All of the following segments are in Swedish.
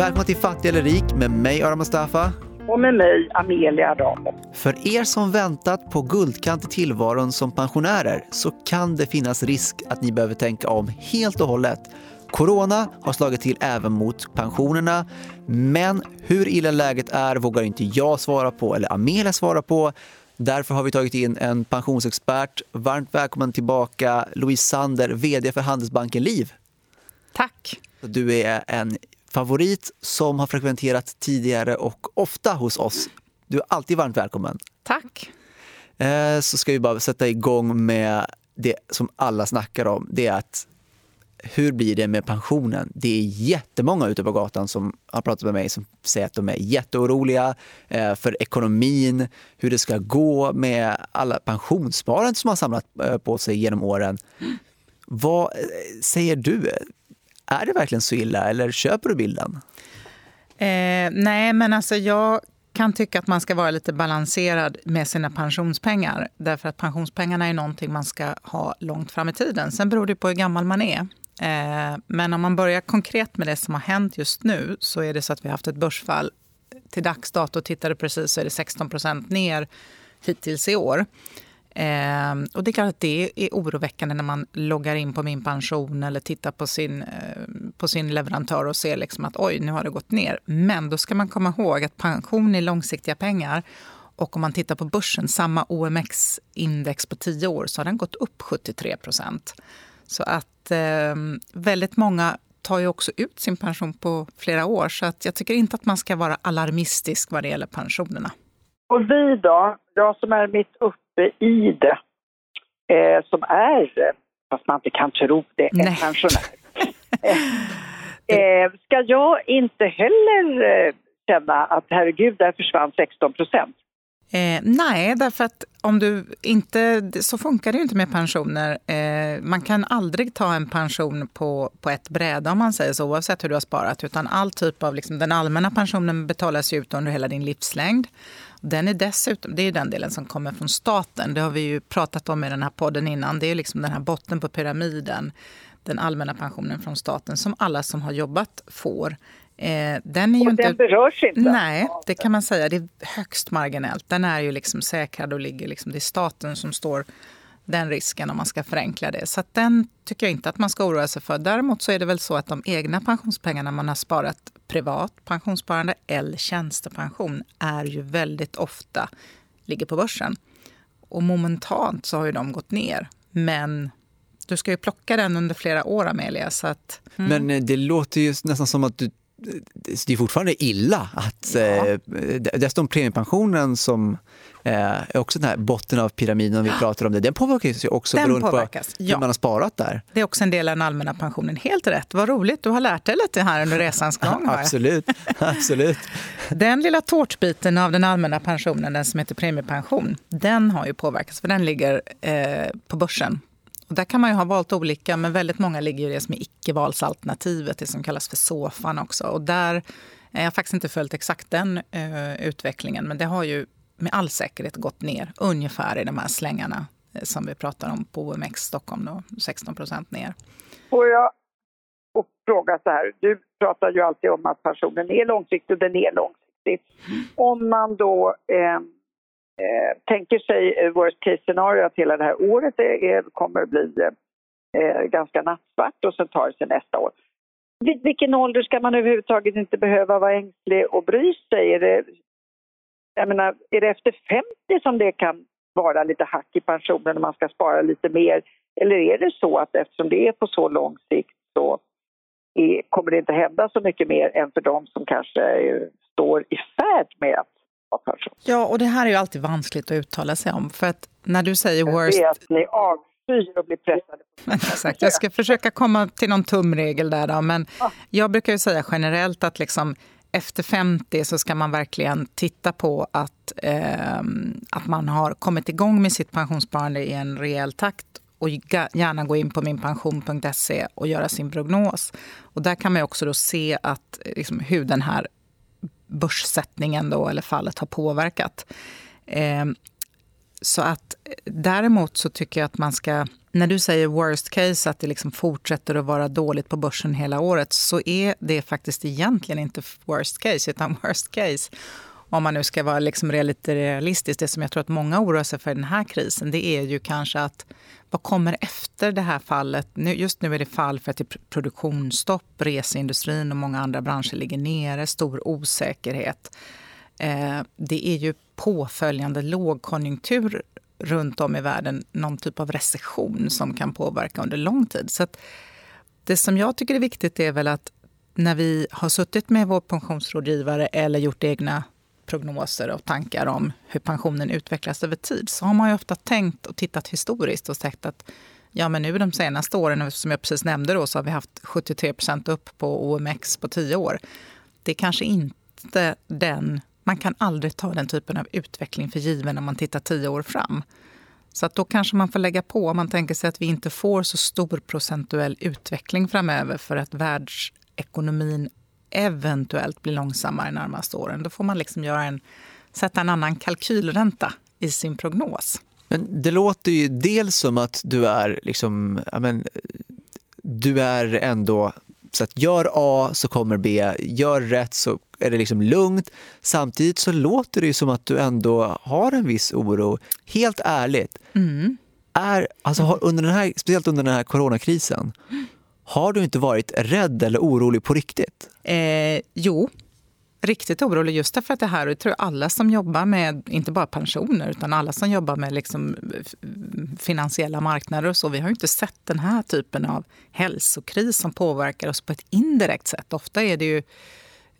Välkomna till Fattig eller rik med mig Aram Mustafa. Och med mig Amelia Adamo. För er som väntat på guldkant i tillvaron som pensionärer så kan det finnas risk att ni behöver tänka om helt och hållet. Corona har slagit till även mot pensionerna, men hur illa läget är vågar inte jag svara på eller Amelia svara på. Därför har vi tagit in en pensionsexpert. Varmt välkommen tillbaka Louise Sander, VD för Handelsbanken Liv. Tack. Du är en favorit som har frekventerat tidigare och ofta hos oss. Du är alltid varmt välkommen. Tack. Eh, så ska vi bara sätta igång med det som alla snackar om. Det är att hur blir det med pensionen? Det är jättemånga ute på gatan som har pratat med mig som säger att de är jätteoroliga eh, för ekonomin, hur det ska gå med alla pensionssparande som har samlat eh, på sig genom åren. Vad säger du? Är det verkligen så illa eller köper du bilden? Eh, nej, men alltså jag kan tycka att man ska vara lite balanserad med sina pensionspengar. Därför att pensionspengarna är någonting man ska ha långt fram i tiden. Sen beror det på hur gammal man är. Eh, men om man börjar konkret med det som har hänt just nu så är det så att vi har haft ett börsfall. Till dags dato tittade precis så är det 16 procent ner hittills i år. Eh, och det är klart att det är oroväckande när man loggar in på min pension eller tittar på sin, eh, på sin leverantör och ser liksom att oj, nu har det gått ner. Men då ska man komma ihåg att pension är långsiktiga pengar. Och om man tittar på börsen, samma OMX-index på 10 år, så har den gått upp 73 procent. Så att eh, väldigt många tar ju också ut sin pension på flera år. Så att jag tycker inte att man ska vara alarmistisk vad det gäller pensionerna. Och vi då, jag som är mitt uppe i det, eh, som är, fast man inte kan tro det, en Nej. pensionär. eh, eh, ska jag inte heller eh, känna att herregud, där försvann 16 procent? Eh, nej, därför att om du inte, så funkar det ju inte med pensioner. Eh, man kan aldrig ta en pension på, på ett bräde om man säger så, oavsett hur du har sparat. Utan all typ av, liksom, den allmänna pensionen betalas ju ut under hela din livslängd. Den är dessutom, det är den delen som kommer från staten. Det har vi ju pratat om i den här podden innan. Det är liksom den här botten på pyramiden. Den allmänna pensionen från staten som alla som har jobbat får. Eh, den är ju Och inte... den berörs inte? Nej, det kan man säga. Det är högst marginellt. Den är ju liksom säkrad och ligger liksom, det är staten som står den risken om man ska förenkla det. Så att den tycker jag inte att man ska oroa sig för. Däremot så är det väl så att de egna pensionspengarna man har sparat privat pensionssparande eller tjänstepension är ju väldigt ofta ligger på börsen. Och momentant så har ju de gått ner. Men du ska ju plocka den under flera år, Amelia. Så att, mm. Men eh, det låter ju nästan som att du det är fortfarande illa att ja. eh, dessutom premiepensionen som eh, är också den här botten av pyramiden vi pratar om det, den påverkas ju också den beroende påverkas, på hur ja. man har sparat där. Det är också en del av den allmänna pensionen. Helt rätt, vad roligt. Du har lärt dig lite här under resans gång. absolut, absolut. Den lilla tårtbiten av den allmänna pensionen, den som heter premiepension, den har ju påverkats för den ligger eh, på börsen och där kan man ju ha valt olika, men väldigt många ligger i det som är icke-valsalternativet, det som kallas för SOFAN också. Och där jag har faktiskt inte följt exakt den uh, utvecklingen, men det har ju med all säkerhet gått ner ungefär i de här slängarna uh, som vi pratar om på OMX Stockholm, då, 16 procent ner. Får jag och fråga så här, du pratar ju alltid om att pensionen är långsiktig och den är långsiktig. Om man då eh, Eh, Eh, tänker sig eh, worst case scenario att hela det här året är, kommer att bli eh, ganska nattsvart och sen tar det sig nästa år. Vid vilken ålder ska man överhuvudtaget inte behöva vara ängslig och bry sig? Är det, jag menar, är det efter 50 som det kan vara lite hack i pensionen och man ska spara lite mer? Eller är det så att eftersom det är på så lång sikt så är, kommer det inte hända så mycket mer än för de som kanske eh, står i färd med att pension. Ja, och det här är ju alltid vanskligt att uttala sig om. För att när du säger worst... Det är att ni avskyr och blir pressade. Exakt, jag ska försöka komma till någon tumregel där då. Men jag brukar ju säga generellt att liksom efter 50 så ska man verkligen titta på att, eh, att man har kommit igång med sitt pensionssparande i en rejäl takt och gärna gå in på minpension.se och göra sin prognos. Och där kan man också då se att, liksom, hur den här börssättningen då, eller fallet har påverkat. Eh, så att däremot så tycker jag att man ska när du säger worst case, att det liksom fortsätter att vara dåligt på börsen hela året, så är det faktiskt egentligen inte worst case, utan worst case om man nu ska vara liksom lite realistisk, det som jag tror att många oroar sig för i den här krisen, det är ju kanske att vad kommer efter det här fallet? just nu är det fall för att det är produktionsstopp, reseindustrin och många andra branscher ligger nere, stor osäkerhet. Eh, det är ju påföljande lågkonjunktur runt om i världen, någon typ av recession som kan påverka under lång tid. Så det som jag tycker är viktigt är väl att när vi har suttit med vår pensionsrådgivare eller gjort egna prognoser och tankar om hur pensionen utvecklas över tid så har man ju ofta tänkt och tittat historiskt och sagt att ja, men nu de senaste åren, som jag precis nämnde, då, så har vi haft 73 procent upp på OMX på tio år. Det är kanske inte den... Man kan aldrig ta den typen av utveckling för given när man tittar tio år fram. Så att då kanske man får lägga på, om man tänker sig att vi inte får så stor procentuell utveckling framöver för att världsekonomin eventuellt blir långsammare närmaste åren. Då får man liksom göra en, sätta en annan kalkylränta i sin prognos. Men det låter ju dels som att du är liksom, men, du är ändå så att gör A så kommer B, gör rätt så är det liksom lugnt. Samtidigt så låter det ju som att du ändå har en viss oro. Helt ärligt, mm. är, alltså, under den här, speciellt under den här coronakrisen, har du inte varit rädd eller orolig på riktigt? Eh, jo, riktigt orolig just därför att det här, och jag tror alla som jobbar med, inte bara pensioner, utan alla som jobbar med liksom finansiella marknader och så, vi har ju inte sett den här typen av hälsokris som påverkar oss på ett indirekt sätt. Ofta är det ju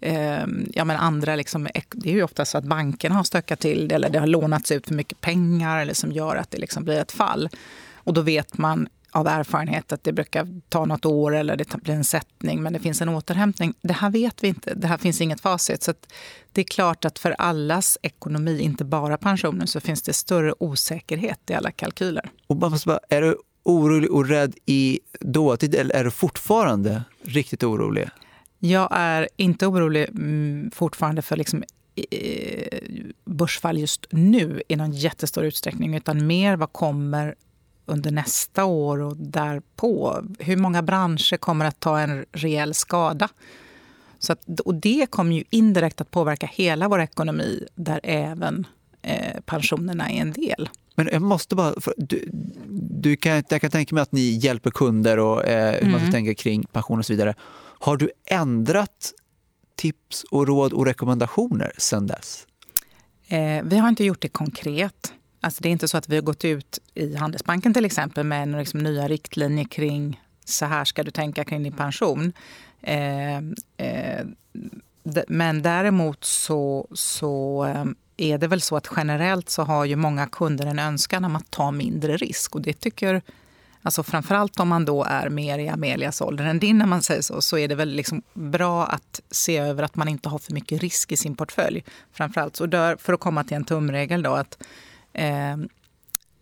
eh, ja, men andra liksom, det är ju ofta så att bankerna har stökat till det eller det har lånats ut för mycket pengar eller som gör att det liksom blir ett fall. Och då vet man av erfarenhet att det brukar ta något år eller det blir en sättning, men det finns en återhämtning. Det här vet vi inte. Det här finns inget facit. Så det är klart att för allas ekonomi, inte bara pensionen, så finns det större osäkerhet i alla kalkyler. Och bara, är du orolig och rädd i dåtid eller är du fortfarande riktigt orolig? Jag är inte orolig mm, fortfarande för liksom börsfall just nu i någon jättestor utsträckning, utan mer vad kommer under nästa år och därpå. Hur många branscher kommer att ta en rejäl skada? Så att, och det kommer ju indirekt att påverka hela vår ekonomi där även eh, pensionerna är en del. Men jag måste bara... Du, du kan, jag kan tänka mig att ni hjälper kunder och eh, hur mm. man ska tänka kring pension och så vidare. Har du ändrat tips och råd och rekommendationer sen dess? Eh, vi har inte gjort det konkret. Alltså det är inte så att vi har gått ut i Handelsbanken till exempel med liksom nya riktlinjer kring så här ska du tänka kring din pension. Eh, eh, men däremot så, så eh, är det väl så att generellt så har ju många kunder en önskan om att ta mindre risk. Och det tycker, alltså framförallt om man då är mer i Amelias ålder än din, när man säger så, så är det väl liksom bra att se över att man inte har för mycket risk i sin portfölj. Framförallt så där, för att komma till en tumregel då, att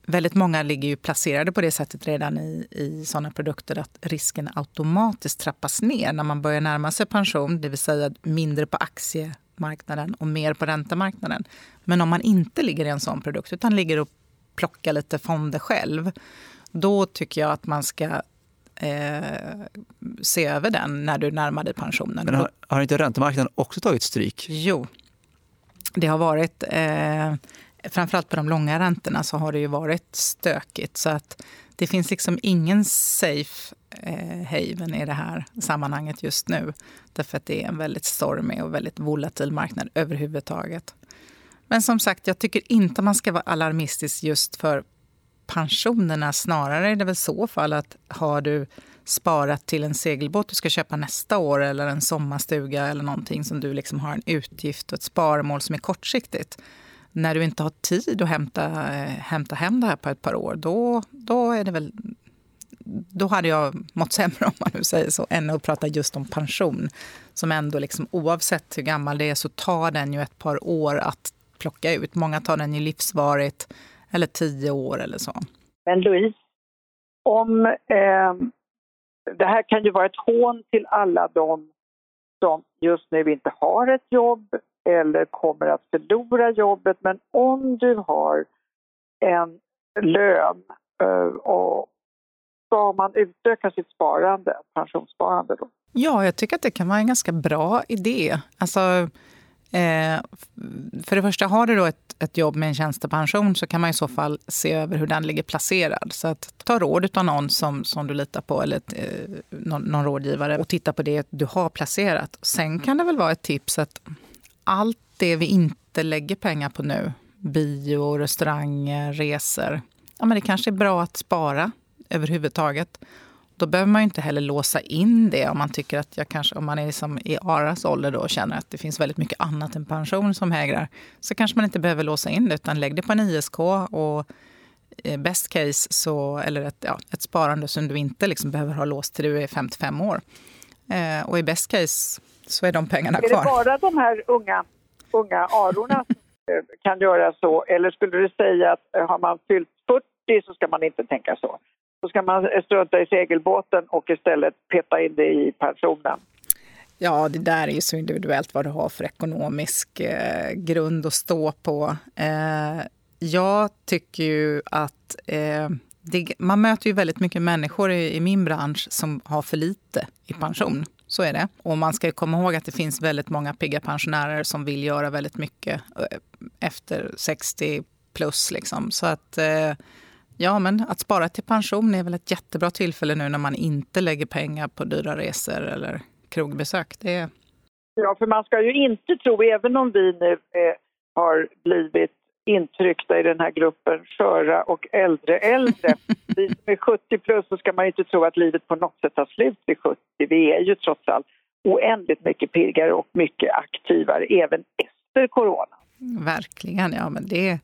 väldigt många ligger ju placerade på det sättet redan i, i sådana produkter att risken automatiskt trappas ner när man börjar närma sig pension, det vill säga mindre på aktiemarknaden och mer på räntemarknaden. Men om man inte ligger i en sån produkt utan ligger och plockar lite fonder själv, då tycker jag att man ska eh, se över den när du närmar dig pensionen. Men har, har inte räntemarknaden också tagit stryk? Jo, det har varit eh, framförallt på de långa räntorna så har det ju varit stökigt. Så att det finns liksom ingen safe eh, haven i det här sammanhanget just nu. Därför att det är en väldigt stormig och väldigt volatil marknad överhuvudtaget. Men som sagt, jag tycker inte man ska vara alarmistisk just för pensionerna. Snarare är det väl så fall att har du sparat till en segelbåt du ska köpa nästa år eller en sommarstuga eller någonting som du liksom har en utgift och ett sparmål som är kortsiktigt när du inte har tid att hämta, eh, hämta hem det här på ett par år, då, då är det väl då hade jag mått sämre om man nu säger så, än att prata just om pension. Som ändå, liksom, oavsett hur gammal det är, så tar den ju ett par år att plocka ut. Många tar den ju livsvarigt, eller tio år eller så. Men Louise, om eh, det här kan ju vara ett hån till alla de som just nu inte har ett jobb eller kommer att förlora jobbet. Men om du har en lön eh, och ska man utöka sitt sparande, pensionssparande då? Ja, jag tycker att det kan vara en ganska bra idé. Alltså, eh, för det första, har du då ett, ett jobb med en tjänstepension så kan man i så fall se över hur den ligger placerad. Så att ta råd av någon som, som du litar på eller ett, eh, någon, någon rådgivare och titta på det du har placerat. Sen kan det väl vara ett tips att allt det vi inte lägger pengar på nu, bio, restauranger, resor, ja, men det kanske är bra att spara överhuvudtaget. Då behöver man inte heller låsa in det om man tycker att jag kanske, om man är liksom i Aras ålder då och känner att det finns väldigt mycket annat än pension som hägrar. Så kanske man inte behöver låsa in det utan lägg det på en ISK och eh, best case så, eller ett, ja, ett sparande som du inte liksom behöver ha låst till du är 55 år. Eh, och i best case så är de pengarna kvar. Är det bara de här unga, unga arorna som eh, kan göra så? Eller skulle du säga att eh, har man fyllt 40 så ska man inte tänka så? Då ska man strunta i segelbåten och istället peta in det i pensionen. Ja, det där är ju så individuellt vad du har för ekonomisk eh, grund att stå på. Eh, jag tycker ju att eh, det, man möter ju väldigt mycket människor i, i, min bransch som har för lite i pension. Så är det. Och man ska komma ihåg att det finns väldigt många pigga pensionärer som vill göra väldigt mycket eh, efter 60 plus. Liksom. Så att eh, Ja, men att spara till pension är väl ett jättebra tillfälle nu när man inte lägger pengar på dyra resor eller krogbesök. Det är... Ja, för man ska ju inte tro, även om vi nu eh, har blivit intryckta i den här gruppen sköra och äldre äldre. vi som är 70 plus så ska man inte tro att livet på något sätt tar slut vid 70. Vi är ju trots allt oändligt mycket piggare och mycket aktivare även efter corona. Verkligen, ja men det,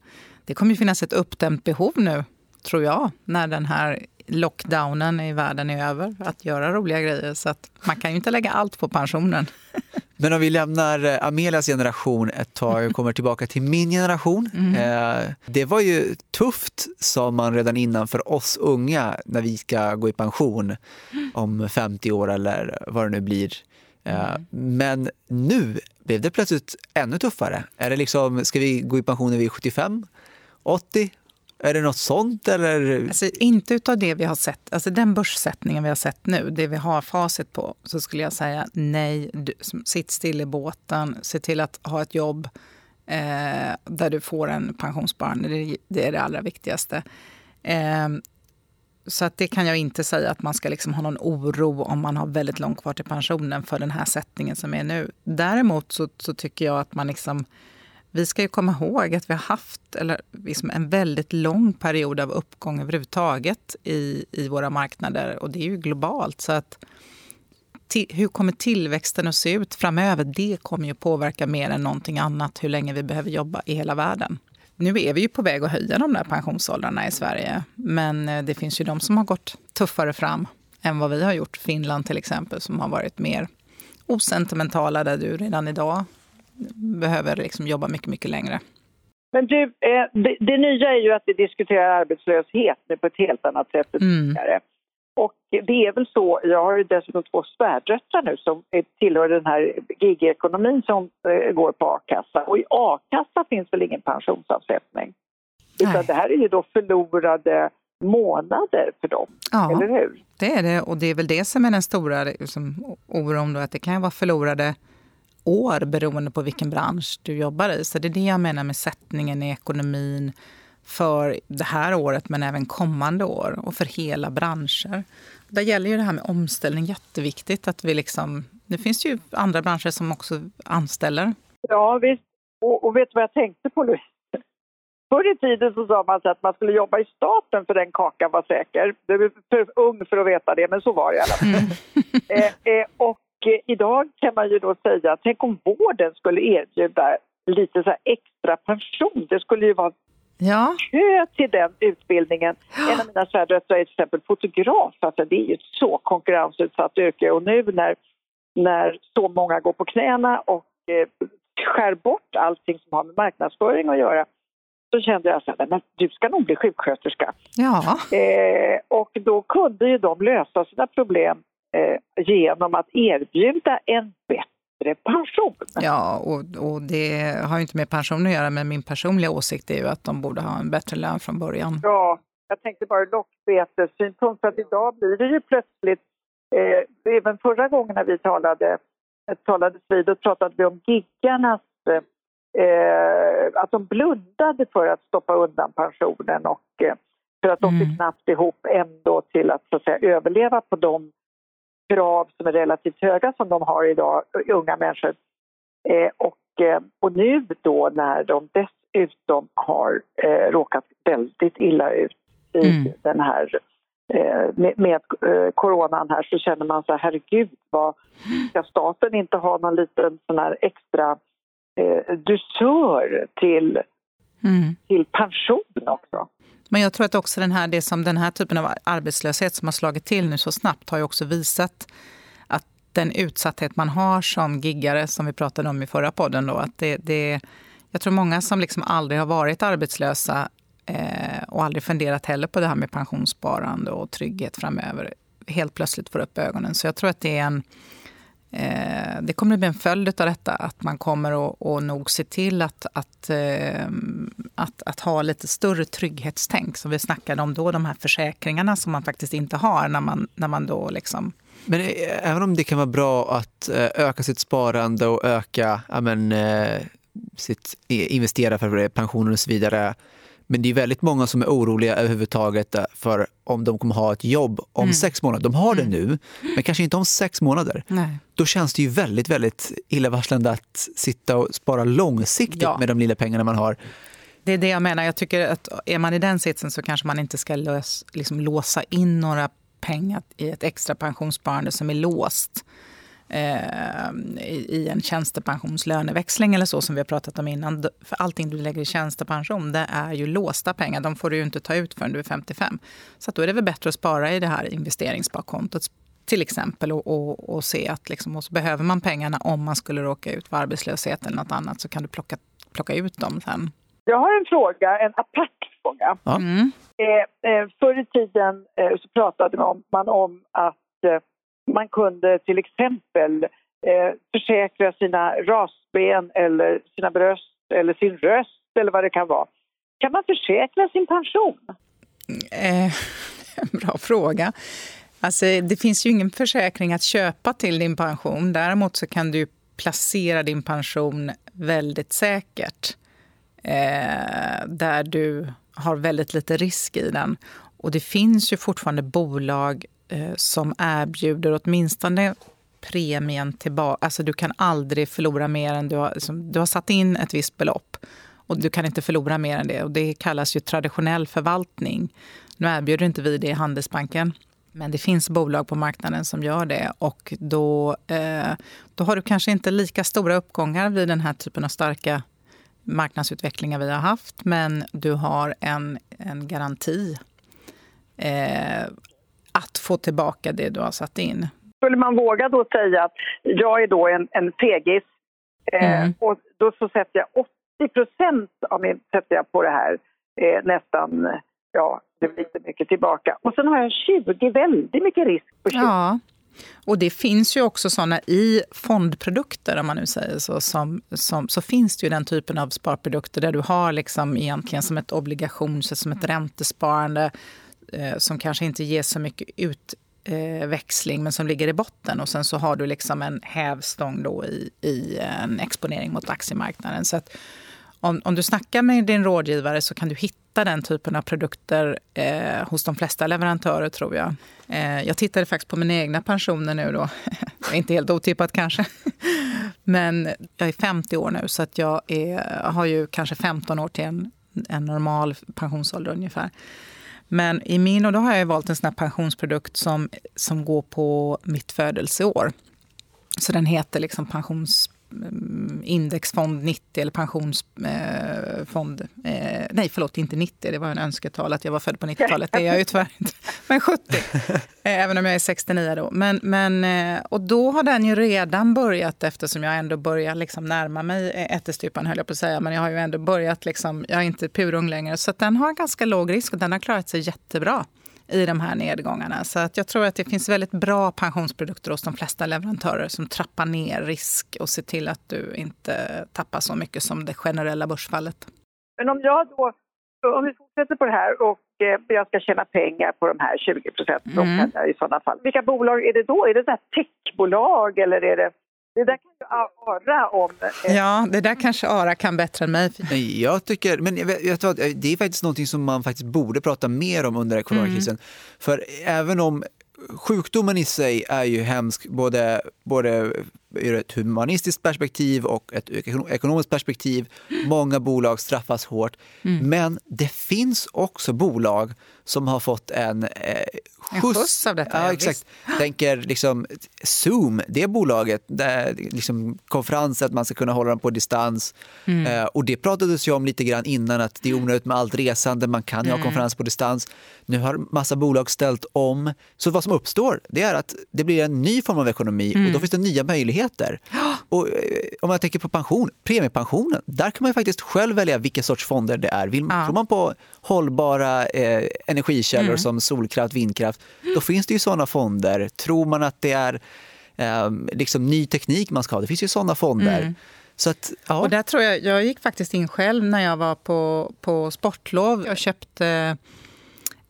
det kommer ju finnas ett uppdämt behov nu tror jag, när den här lockdownen i världen är över, att göra roliga grejer. Så att man kan ju inte lägga allt på pensionen. Men om vi lämnar eh, Amelias generation ett tag och kommer tillbaka till min generation. Mm. Eh, det var ju tufft, sa man redan innan, för oss unga när vi ska gå i pension om 50 år eller vad det nu blir. Eh, mm. Men nu blev det plötsligt ännu tuffare. Är det liksom, ska vi gå i pension när vi är 75, 80, är det något sånt? Eller? Alltså, inte utav det vi har sett, alltså den börssättningen vi har sett nu, det vi har facit på, så skulle jag säga nej, du, sitt still i båten, se till att ha ett jobb eh, där du får en pensionssparande. Det, det, är det allra viktigaste. Eh, så att det kan jag inte säga att man ska liksom ha någon oro om man har väldigt långt kvar till pensionen för den här sättningen som är nu. Däremot så, så tycker jag att man liksom vi ska ju komma ihåg att vi har haft eller, liksom en väldigt lång period av uppgång överhuvudtaget i, i våra marknader. Och det är ju globalt. Så att, till, hur kommer tillväxten att se ut framöver? Det kommer ju påverka mer än någonting annat hur länge vi behöver jobba i hela världen. Nu är vi ju på väg att höja de där pensionsåldrarna i Sverige. Men eh, det finns ju de som har gått tuffare fram än vad vi har gjort. Finland till exempel, som har varit mer osentimentala, där du redan idag behöver liksom jobba mycket, mycket längre. Men du, eh, det, det, nya är ju att vi diskuterar arbetslöshet nu på ett helt annat sätt än mm. tidigare. Och det är väl så, jag har ju dessutom två svärdöttrar nu som tillhör den här gigekonomin som eh, går på a-kassa. Och i a-kassa finns väl ingen pensionsavsättning? Utan det här är ju då förlorade månader för dem, ja, eller hur? det är det. Och det är väl det som är den stora liksom, oron då, att det kan vara förlorade år beroende på vilken bransch du jobbar i. Så det är det jag menar med sättningen i ekonomin för det här året men även kommande år och för hela branscher. Där gäller ju det här med omställning jätteviktigt. Att vi liksom, det finns ju andra branscher som också anställer. Ja visst. Och, och vet du vad jag tänkte på nu? Förr i tiden så sa man att man skulle jobba i staten för den kakan var säker. Du är för ung för att veta det, men så var det i alla fall. Mm. eh, eh, och idag kan man ju då säga, tänk om vården skulle erbjuda lite så extra pension. Det skulle ju vara ja. kö till den utbildningen. Ja. En av mina svärdöttrar är till exempel fotograf. Alltså det är ju ett så konkurrensutsatt yrke och nu när, när så många går på knäna och eh, skär bort allting som har med marknadsföring att göra så kände jag att men du ska nog bli sjuksköterska. Ja. Eh, och då kunde ju de lösa sina problem eh, genom att erbjuda en bättre pension. Ja, och, och det har ju inte med pension att göra, men min personliga åsikt är ju att de borde ha en bättre lön från början. Ja, Jag tänkte bara lockbetessynpunkt, för att idag blir det ju plötsligt, eh, även förra gången när vi talade, talades vid, då pratade vi om giggarnas eh, att de blundade för att stoppa undan pensionen och eh, för att de mm. fick knappt ihop ändå till att, så att säga, överleva på de krav som är relativt höga som de har idag, unga människor. Eh, och, eh, och nu då när de dessutom har eh, råkat väldigt illa ut i mm. den här eh, med, med eh, coronan här så känner man så här, herregud, vad, ska staten inte ha någon liten sån här extra eh, dusör till, mm. till pension också? Men jag tror att också den här, det som den här typen av arbetslöshet som har slagit till nu så snabbt har ju också visat att den utsatthet man har som giggare, som vi pratade om i förra podden, då, att det, det, jag tror många som liksom aldrig har varit arbetslösa eh, och aldrig funderat heller på det här med pensionssparande och trygghet framöver, helt plötsligt får upp ögonen. Så jag tror att det är en Eh, det kommer att bli en följd av detta, att man kommer att, att nog se till att, att, eh, att, att, ha lite större trygghetstänk. Som vi snackade om då, de här försäkringarna som man faktiskt inte har när man, när man då liksom men eh, även om det kan vara bra att eh, öka sitt sparande och öka ja, men, sitt investera för pensioner och så vidare men det är väldigt många som är oroliga överhuvudtaget för om de kommer ha ett jobb om mm. sex månader. De har det mm. nu, men kanske inte om sex månader. Nej. Då känns det ju väldigt, väldigt illavarslande att sitta och spara långsiktigt ja. med de lilla pengarna man har. Det är det jag menar. Jag tycker att är man i den sitsen så kanske man inte ska lös, liksom låsa in några pengar i ett extra pensionssparande som är låst i en tjänstepensionslöneväxling eller så som vi har pratat om innan. För allting du lägger i tjänstepension, det är ju låsta pengar. De får du ju inte ta ut förrän du är 55. Så då är det väl bättre att spara i det här investeringssparkontot till exempel och, och, och se att liksom, och så behöver man pengarna om man skulle råka ut för arbetslöshet eller något annat så kan du plocka, plocka ut dem sen. Jag har en fråga, en apart fråga. Ja. Mm. Eh, eh, förr i tiden eh, så pratade man om, man om att eh, man kunde till exempel eh, försäkra sina rasben eller sina bröst eller sin röst eller vad det kan vara. Kan man försäkra sin pension? Eh, bra fråga. Alltså, det finns ju ingen försäkring att köpa till din pension. Däremot så kan du placera din pension väldigt säkert. Eh, där du har väldigt lite risk i den. Och det finns ju fortfarande bolag Eh, som erbjuder åtminstone premien tillbaka. Alltså du kan aldrig förlora mer än du har, liksom, du har satt in ett visst belopp. Och du kan inte förlora mer än det. Och det kallas ju traditionell förvaltning. Nu erbjuder inte vi det i Handelsbanken. Men det finns bolag på marknaden som gör det. Och då, eh, då har du kanske inte lika stora uppgångar vid den här typen av starka marknadsutvecklingar vi har haft. Men du har en, en garanti eh, att få tillbaka det du har satt in. Skulle man våga då säga att jag är då en, en fegis eh, mm. och då så sätter jag 80 procent av min sätter jag på det här eh, nästan, ja det blir lite mycket tillbaka. Och sen har jag 20 väldigt mycket risk på 20. Ja. Och det finns ju också såna i fondprodukter, om man nu säger så, som, som, så finns det ju den typen av sparprodukter där du har liksom egentligen som ett obligations, som ett räntesparande eh, som kanske inte ger så mycket utväxling eh, men som ligger i botten. Och sen så har du liksom en hävstång då i, i en exponering mot aktiemarknaden. Så att om, om du snackar med din rådgivare så kan du hitta den typen av produkter eh, hos de flesta leverantörer tror jag. Eh, jag tittade faktiskt på mina egna pensioner nu då. inte helt otippat kanske. Men jag är 50 år nu så att jag är, har ju kanske 15 år till en, en normal pensionsålder ungefär. Men i min, och då har jag valt en sån här pensionsprodukt som, som går på mitt födelseår. Så den heter liksom pensions indexfond 90 eller pensionsfond. Eh, eh, nej, förlåt, inte 90. Det var en önsketal att jag var född på 90-talet. Det är jag ju tyvärr inte. Men 70. Eh, även om jag är 69 då. Men, men, eh, och då har den ju redan börjat eftersom jag ändå börjar liksom närma mig ättestupan höll jag på att säga. Men jag har ju ändå börjat liksom, jag är inte purung längre. Så den har ganska låg risk och den har klarat sig jättebra i de här nedgångarna. Så att jag tror att det finns väldigt bra pensionsprodukter hos de flesta leverantörer som trappar ner risk och ser till att du inte tappar så mycket som det generella börsfallet. Men om jag då, om vi fortsätter på det här och eh, jag ska tjäna pengar på de här 20 procenten. Mm. i sådana fall. Vilka bolag är det då? Är det så techbolag eller är det det där kan ju Ara om. Eh. Ja, det där kanske Ara kan bättre än mig. Jag tycker, men jag vet, det är faktiskt någonting som man faktiskt borde prata mer om under coronakrisen. Mm. För även om sjukdomen i sig är ju hemsk, både, både ur ett humanistiskt perspektiv och ett ekonomiskt perspektiv. Många bolag straffas hårt. Mm. Men det finns också bolag som har fått en eh, skjuts. En skjuts av detta. Ja, exakt. Tänker liksom Zoom, det bolaget, där liksom konferenser, att man ska kunna hålla dem på distans. Mm. Eh, och det pratades ju om lite grann innan att det är onödigt med allt resande, man kan ju mm. ha konferens på distans. Nu har massa bolag ställt om. Så vad som uppstår, det är att det blir en ny form av ekonomi och då mm. finns det nya möjligheter. Och eh, om man tänker på pension, premiepensionen, där kan man faktiskt själv välja vilka sorts fonder det är. Vill, ja. Tror man på hållbara eh, energikällor mm. som solkraft, vindkraft, då finns det ju sådana fonder. Tror man att det är eh, liksom ny teknik man ska ha, det finns ju sådana fonder. Mm. Så att, ja. Och där tror jag, jag gick faktiskt in själv när jag var på, på sportlov. Jag köpte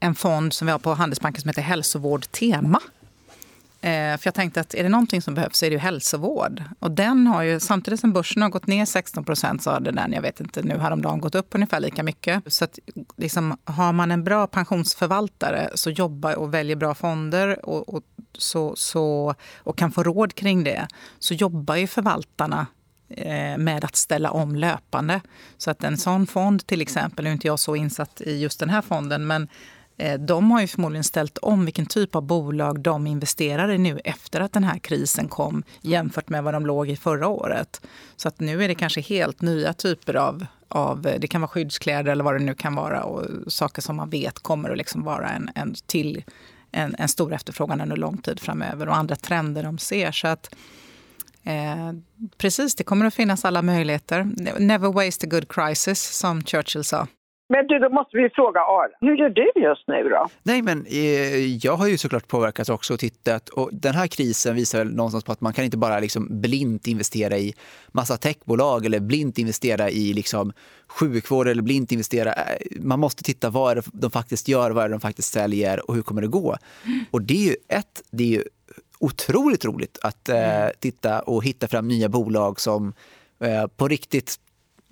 en fond som vi har på Handelsbanken som heter Hälsovård Tema. Eh, för jag tänkte att är det någonting som behövs så är det ju hälsovård. Och den har ju, samtidigt som börsen har gått ner 16 procent så har den, jag vet inte, nu häromdagen gått upp ungefär lika mycket. Så att liksom, har man en bra pensionsförvaltare så jobbar och väljer bra fonder och, och, så, så, och kan få råd kring det, så jobbar ju förvaltarna eh, med att ställa om löpande. Så att en sån fond till exempel, nu är inte jag så insatt i just den här fonden, men Eh, de har ju förmodligen ställt om vilken typ av bolag de investerar i nu efter att den här krisen kom jämfört med vad de låg i förra året. Så att nu är det kanske helt nya typer av, av eh, det kan vara skyddskläder eller vad det nu kan vara och saker som man vet kommer att liksom vara en, en till en, en stor efterfrågan under lång tid framöver och andra trender de ser. Så att Eh, precis, det kommer att finnas alla möjligheter. Never waste a good crisis, som Churchill sa. Men du, då måste vi fråga Ara, hur gör du just nu då? Nej, men eh, jag har ju såklart påverkats också och tittat och den här krisen visar väl någonstans på att man kan inte bara liksom blint investera i massa techbolag eller blint investera i liksom sjukvård eller blint investera. Eh, man måste titta vad de faktiskt gör, vad de faktiskt säljer och hur kommer det gå? Och det är ju ett, det är ju otroligt roligt att eh, titta och hitta fram nya bolag som eh, på riktigt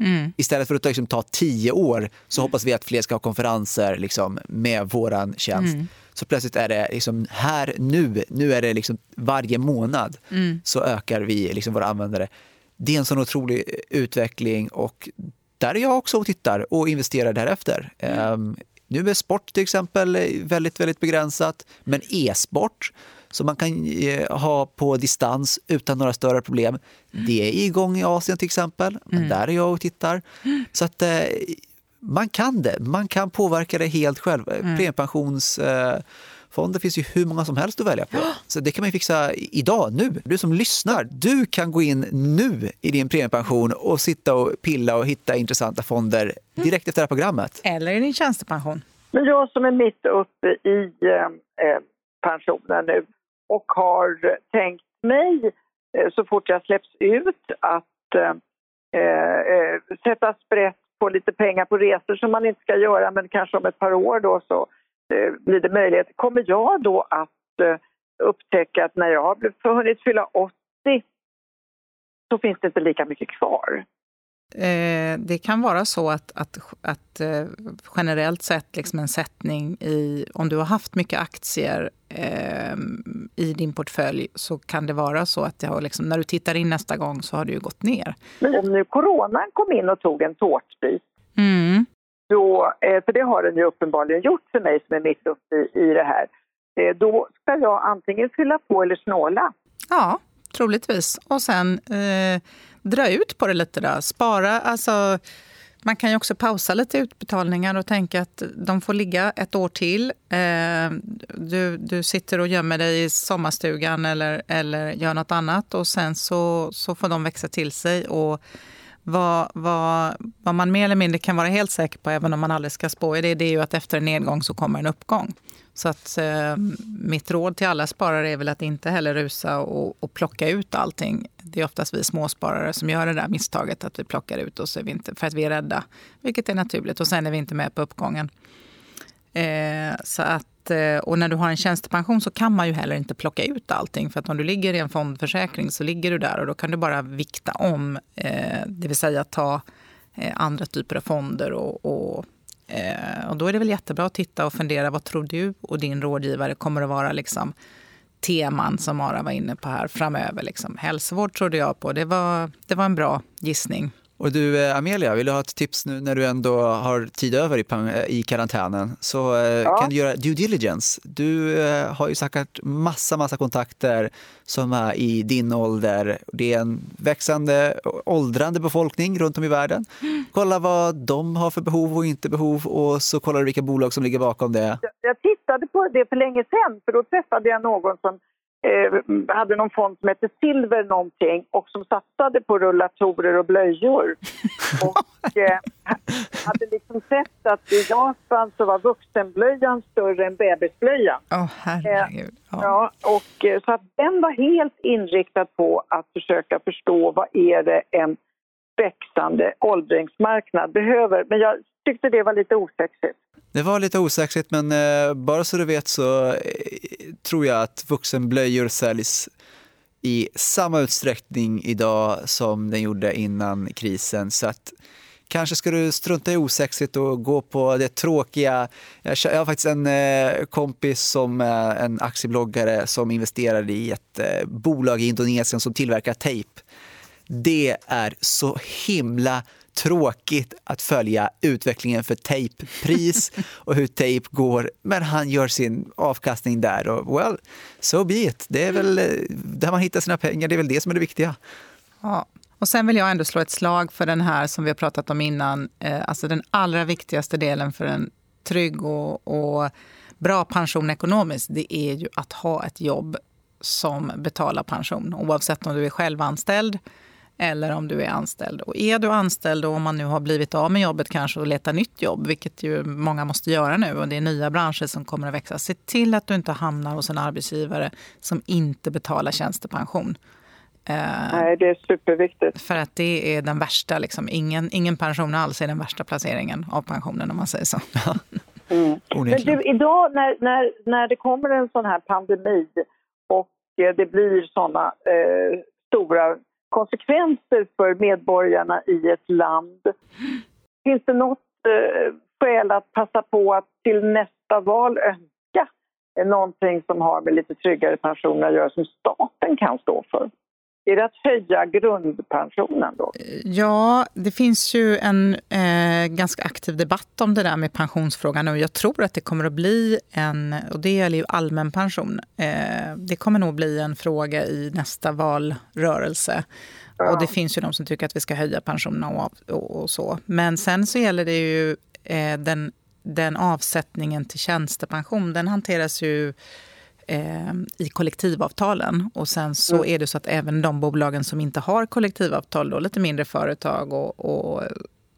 Mm. Istället för att liksom ta tio år så mm. hoppas vi att fler ska ha konferenser liksom, med vår tjänst. Mm. Så plötsligt är det liksom här nu, nu är det liksom varje månad mm. så ökar vi liksom våra användare. Det är en sån otrolig utveckling och där är jag också och tittar och investerar därefter. Um, nu är sport till exempel väldigt, väldigt begränsat, men e-sport som man kan eh, ha på distans utan några större problem. Mm. Det är igång i Asien till exempel. Mm. Där är jag och tittar. Så att eh, man kan det. Man kan påverka det helt själv. Mm. Premiepensionsfonder finns ju hur många som helst att välja på. Så det kan man fixa idag, nu. Du som lyssnar, du kan gå in nu i din premiepension och sitta och pilla och hitta intressanta fonder direkt efter det här programmet. Eller i din tjänstepension. Men jag som är mitt uppe i eh, eh pensionen nu och har tänkt mig eh, så fort jag släpps ut att eh, eh, eh, sätta sprätt på lite pengar på resor som man inte ska göra men kanske om ett par år då så eh, blir det möjlighet. Kommer jag då att eh, upptäcka att när jag har hunnit fylla 80 så finns det inte lika mycket kvar? Eh, det kan vara så att, att, att eh, generellt sett liksom en sättning i... Om du har haft mycket aktier eh, i din portfölj så kan det vara så att har liksom, när du tittar in nästa gång så har det ju gått ner. Men om nu coronan kom in och tog en tårtbit mm. då, eh, för det har den ju uppenbarligen gjort för mig som är mitt uppe i, i det här, då ska jag antingen fylla på eller snåla. Ja, troligtvis. Och sen eh, dra ut på det lite då. Spara, alltså man kan ju också pausa lite utbetalningar och tänka att de får ligga ett år till. Eh, du, du sitter och gömmer dig i sommarstugan eller, eller gör något annat och sen så, så får de växa till sig. Och vad, vad, vad man mer eller mindre kan vara helt säker på, även om man aldrig ska spå i det, det är ju att efter en nedgång så kommer en uppgång. Så att eh, mitt råd till alla sparare är väl att inte heller rusa och, och, plocka ut allting. Det är oftast vi småsparare som gör det där misstaget att vi plockar ut och så är vi inte, för att vi är rädda, vilket är naturligt. Och sen är vi inte med på uppgången. Eh, så att, Eh, och när du har en tjänstepension så kan man ju heller inte plocka ut allting. För att om du ligger i en fondförsäkring så ligger du där och då kan du bara vikta om. Eh, det vill säga ta eh, andra typer av fonder. Och, och, eh, och då är det väl jättebra att titta och fundera. Vad tror du och din rådgivare kommer att vara liksom, teman som Mara var inne på här framöver. Liksom. Hälsovård trodde jag på. Det var, det var en bra gissning. Och du eh, Amelia, vill du ha ett tips nu när du ändå har tid över i, i karantänen? Så eh, ja. kan du göra due diligence. Du eh, har ju säkert massa, massa kontakter som är i din ålder. Det är en växande, åldrande befolkning runt om i världen. Kolla vad de har för behov och inte behov och så kollar du vilka bolag som ligger bakom det. Jag tittade på det för länge sedan, för då träffade jag någon som eh, hade någon fond som hette Silver någonting och som satsade på rullatorer och blöjor. och eh, hade liksom sett att i Japan så var vuxenblöjan större än bebisblöjan. Åh oh, herregud. Ja. ja. och, eh, så att den var helt inriktad på att försöka förstå vad är det en växande åldringsmarknad behöver. Men jag tyckte det var lite osexigt. Det var lite osexigt, men eh, bara så du vet så eh, tror jag att vuxenblöjor säljs i samma utsträckning idag som den gjorde innan krisen. Så att kanske ska du strunta i osexigt och gå på det tråkiga. Jag har faktiskt en eh, kompis som är en aktiebloggare som investerade i ett bolag i Indonesien som tillverkar tejp. Det är så himla tråkigt att följa utvecklingen för tejppris och hur tejp går. Men han gör sin avkastning där och well, so be it. Det är väl eh, där man hittar sina pengar, det är väl det som är det viktiga. Ja. Och sen vill jag ändå slå ett slag för den här som vi har pratat om innan, eh, alltså den allra viktigaste delen för en trygg och, och bra pension ekonomiskt, det är ju att ha ett jobb som betalar pension. Oavsett om du är självanställd eller om du är anställd. Och är du anställd och om man nu har blivit av med jobbet kanske och letar nytt jobb, vilket ju många måste göra nu och det är nya branscher som kommer att växa. Se till att du inte hamnar hos en arbetsgivare som inte betalar tjänstepension. Eh, Nej, det är superviktigt. För att det är den värsta, liksom. ingen, ingen pension alls är den värsta placeringen av pensionen om man säger så. Mm. Men du, idag när, när, när det kommer en sån här pandemi och det blir såna eh, stora konsekvenser för medborgarna i ett land. Finns det något eh, skäl att passa på att till nästa val önska någonting som har med lite tryggare pensioner att göra som staten kan stå för? Är det att höja grundpensionen då? Ja, det finns ju en eh, ganska aktiv debatt om det där med pensionsfrågan och jag tror att det kommer att bli en, och det gäller ju allmän pension, eh, det kommer nog bli en fråga i nästa valrörelse. Ja. Och det finns ju de som tycker att vi ska höja pensionerna och, och, och så. Men sen så gäller det ju eh, den, den avsättningen till tjänstepension, den hanteras ju eh, i kollektivavtalen. Och sen så mm. är det så att även de bolagen som inte har kollektivavtal, då, lite mindre företag, och, och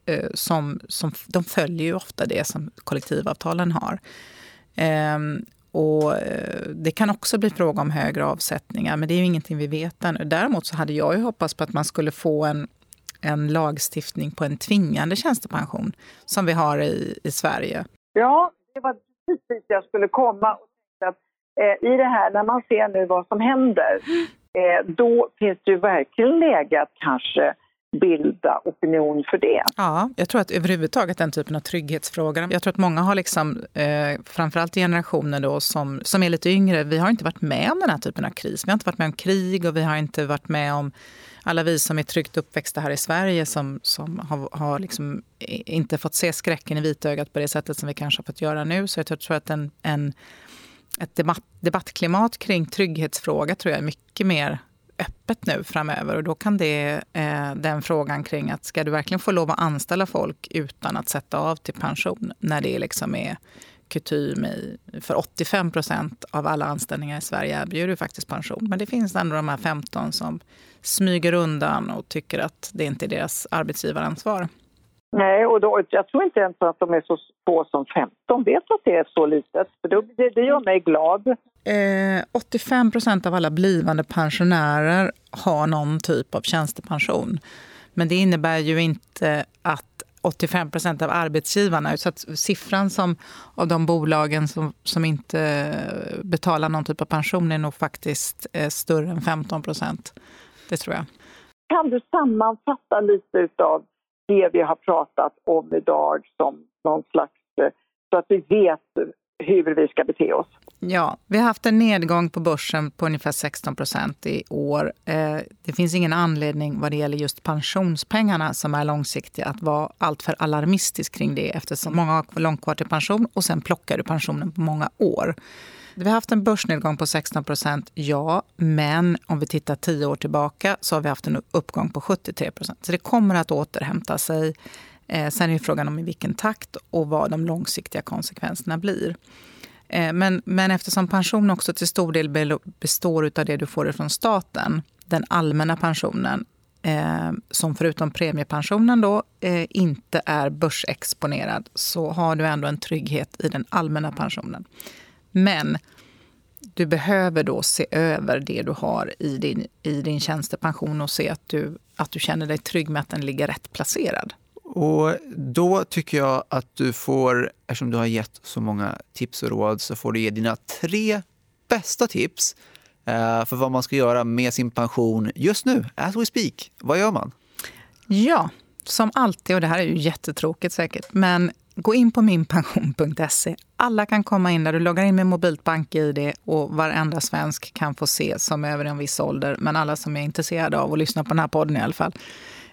eh, som, som, de följer ju ofta det som kollektivavtalen har. Eh, och det kan också bli fråga om högre avsättningar, men det är ju ingenting vi vet ännu. Däremot så hade jag ju hoppats på att man skulle få en, en lagstiftning på en tvingande tjänstepension som vi har i, i Sverige. Ja, det var precis jag skulle komma eh, i det här, när man ser nu vad som händer, eh, då finns det ju verkligen läge att kanske bilda opinion för det. Ja, jag tror att överhuvudtaget den typen av trygghetsfrågor. Jag tror att många har, liksom, eh, framförallt generationer då som, som är lite yngre, vi har inte varit med om den här typen av kris. Vi har inte varit med om krig och vi har inte varit med om alla vi som är tryggt uppväxta här i Sverige som, som har, har liksom inte fått se skräcken i vitögat på det sättet som vi kanske har fått göra nu. Så jag tror att en, en ett debatt, debattklimat kring trygghetsfråga tror jag är mycket mer öppet nu framöver. Och då kan det, eh, den frågan kring att ska du verkligen få lov att anställa folk utan att sätta av till pension när det liksom är kutym i, för 85 procent av alla anställningar i Sverige erbjuder faktiskt pension. Men det finns ändå de här 15 som smyger undan och tycker att det inte är deras arbetsgivaransvar. Nej, och då, jag tror inte ens att de är så få som 15 vet att det är så litet. För då, det, det gör mig glad. Eh, 85 procent av alla blivande pensionärer har någon typ av tjänstepension. Men det innebär ju inte att 85 procent av arbetsgivarna. Så siffran som, av de bolagen som, som inte betalar någon typ av pension är nog faktiskt eh, större än 15 procent. Det tror jag. Kan du sammanfatta lite av det vi har pratat om idag som någon slags, eh, så att vi vet hur vi ska bete oss? Ja, vi har haft en nedgång på börsen på ungefär 16 procent i år. Eh, det finns ingen anledning vad det gäller just pensionspengarna som är långsiktiga att vara alltför alarmistisk kring det eftersom många har långt kvar till pension och sen plockar du pensionen på många år. Vi har haft en börsnedgång på 16 procent, ja. Men om vi tittar tio år tillbaka så har vi haft en uppgång på 73 procent. Så det kommer att återhämta sig. Eh, sen är frågan om i vilken takt och vad de långsiktiga konsekvenserna blir. Eh, men, men eftersom pension också till stor del består av det du får från staten, den allmänna pensionen, eh, som förutom premiepensionen då eh, inte är börsexponerad, så har du ändå en trygghet i den allmänna pensionen. Men du behöver då se över det du har i din, i din tjänstepension och se att du, att du känner dig trygg med att den ligger rätt placerad. Och då tycker jag att du får, eftersom du har gett så många tips och råd, så får du ge dina tre bästa tips eh, för vad man ska göra med sin pension just nu, as we speak. Vad gör man? Ja, som alltid, och det här är ju jättetråkigt säkert, men gå in på minpension.se. Alla kan komma in där. Du loggar in med mobilt bank-id och varenda svensk kan få se som är över en viss ålder, men alla som är intresserade av att lyssna på den här podden i alla fall,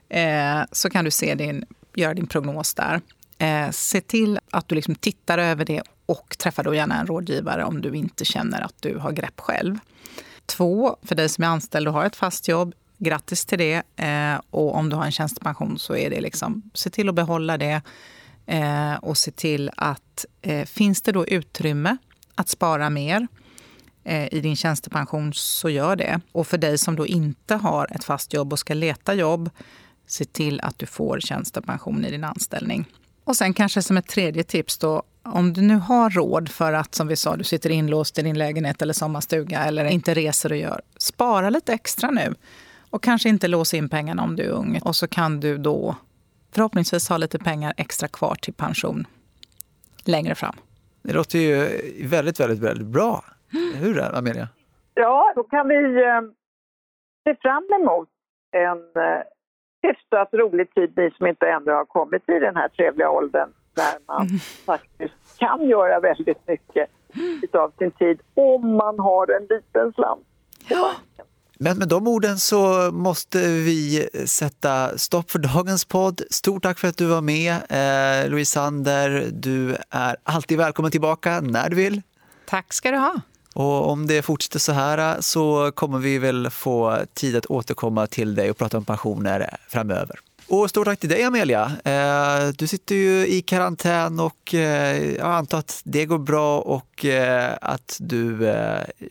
eh, så kan du se din göra din prognos där. Eh, se till att du liksom tittar över det och träffa då gärna en rådgivare om du inte känner att du har grepp själv. Två, för dig som är anställd och har ett fast jobb, grattis till det. Eh, och om du har en tjänstepension så är det liksom, se till att behålla det. Eh, och se till att eh, finns det då utrymme att spara mer eh, i din tjänstepension så gör det. Och för dig som då inte har ett fast jobb och ska leta jobb se till att du får tjänstepension i din anställning. Och sen kanske som ett tredje tips då, om du nu har råd för att, som vi sa, du sitter inlåst i din lägenhet eller sommarstuga eller inte reser och gör, spara lite extra nu. Och kanske inte låsa in pengarna om du är ung. Och så kan du då förhoppningsvis ha lite pengar extra kvar till pension längre fram. Det låter ju väldigt, väldigt, väldigt bra. Hur är det, Amelia? Ja, då kan vi eh, se fram emot en eh, hyfsat rolig tid, ni som inte ännu har kommit i den här trevliga åldern där man mm. faktiskt kan göra väldigt mycket av sin tid om man har en liten slant ja. Men med de orden så måste vi sätta stopp för dagens podd. Stort tack för att du var med. Eh, Louise Sander, du är alltid välkommen tillbaka när du vill. Tack ska du ha. Och om det fortsätter så här så kommer vi väl få tid att återkomma till dig och prata om pensioner framöver. Och stort tack till dig Amelia. Eh, du sitter ju i karantän och eh, jag antar att det går bra och eh, att du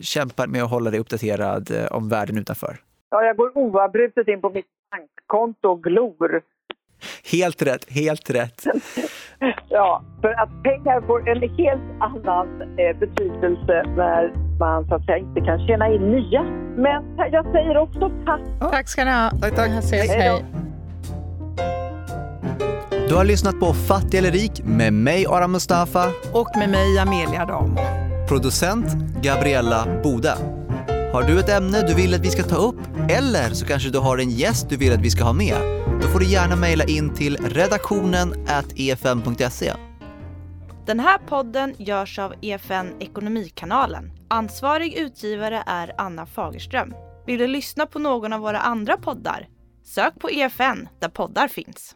kämpar med att hålla dig uppdaterad om världen utanför. Ja, jag går oavbrutet in på mitt bankkonto och glor Helt rätt, helt rätt. ja, för att pengar får en helt annan eh, betydelse när man så att säga inte kan tjäna in nya. Men jag säger också tack. Tack ska ni ha. Tack, tack. Ses, hej. Du har lyssnat på Fattig eller rik med mig Aram Mustafa. Och med mig Amelia Damo. Producent Gabriella Bode. Har du ett ämne du vill att vi ska ta upp? Eller så kanske du har en gäst du vill att vi ska ha med? Då får du gärna mejla in till redaktionen efn.se. Den här podden görs av EFN Ekonomikanalen. Ansvarig utgivare är Anna Fagerström. Vill du lyssna på någon av våra andra poddar? Sök på EFN där poddar finns.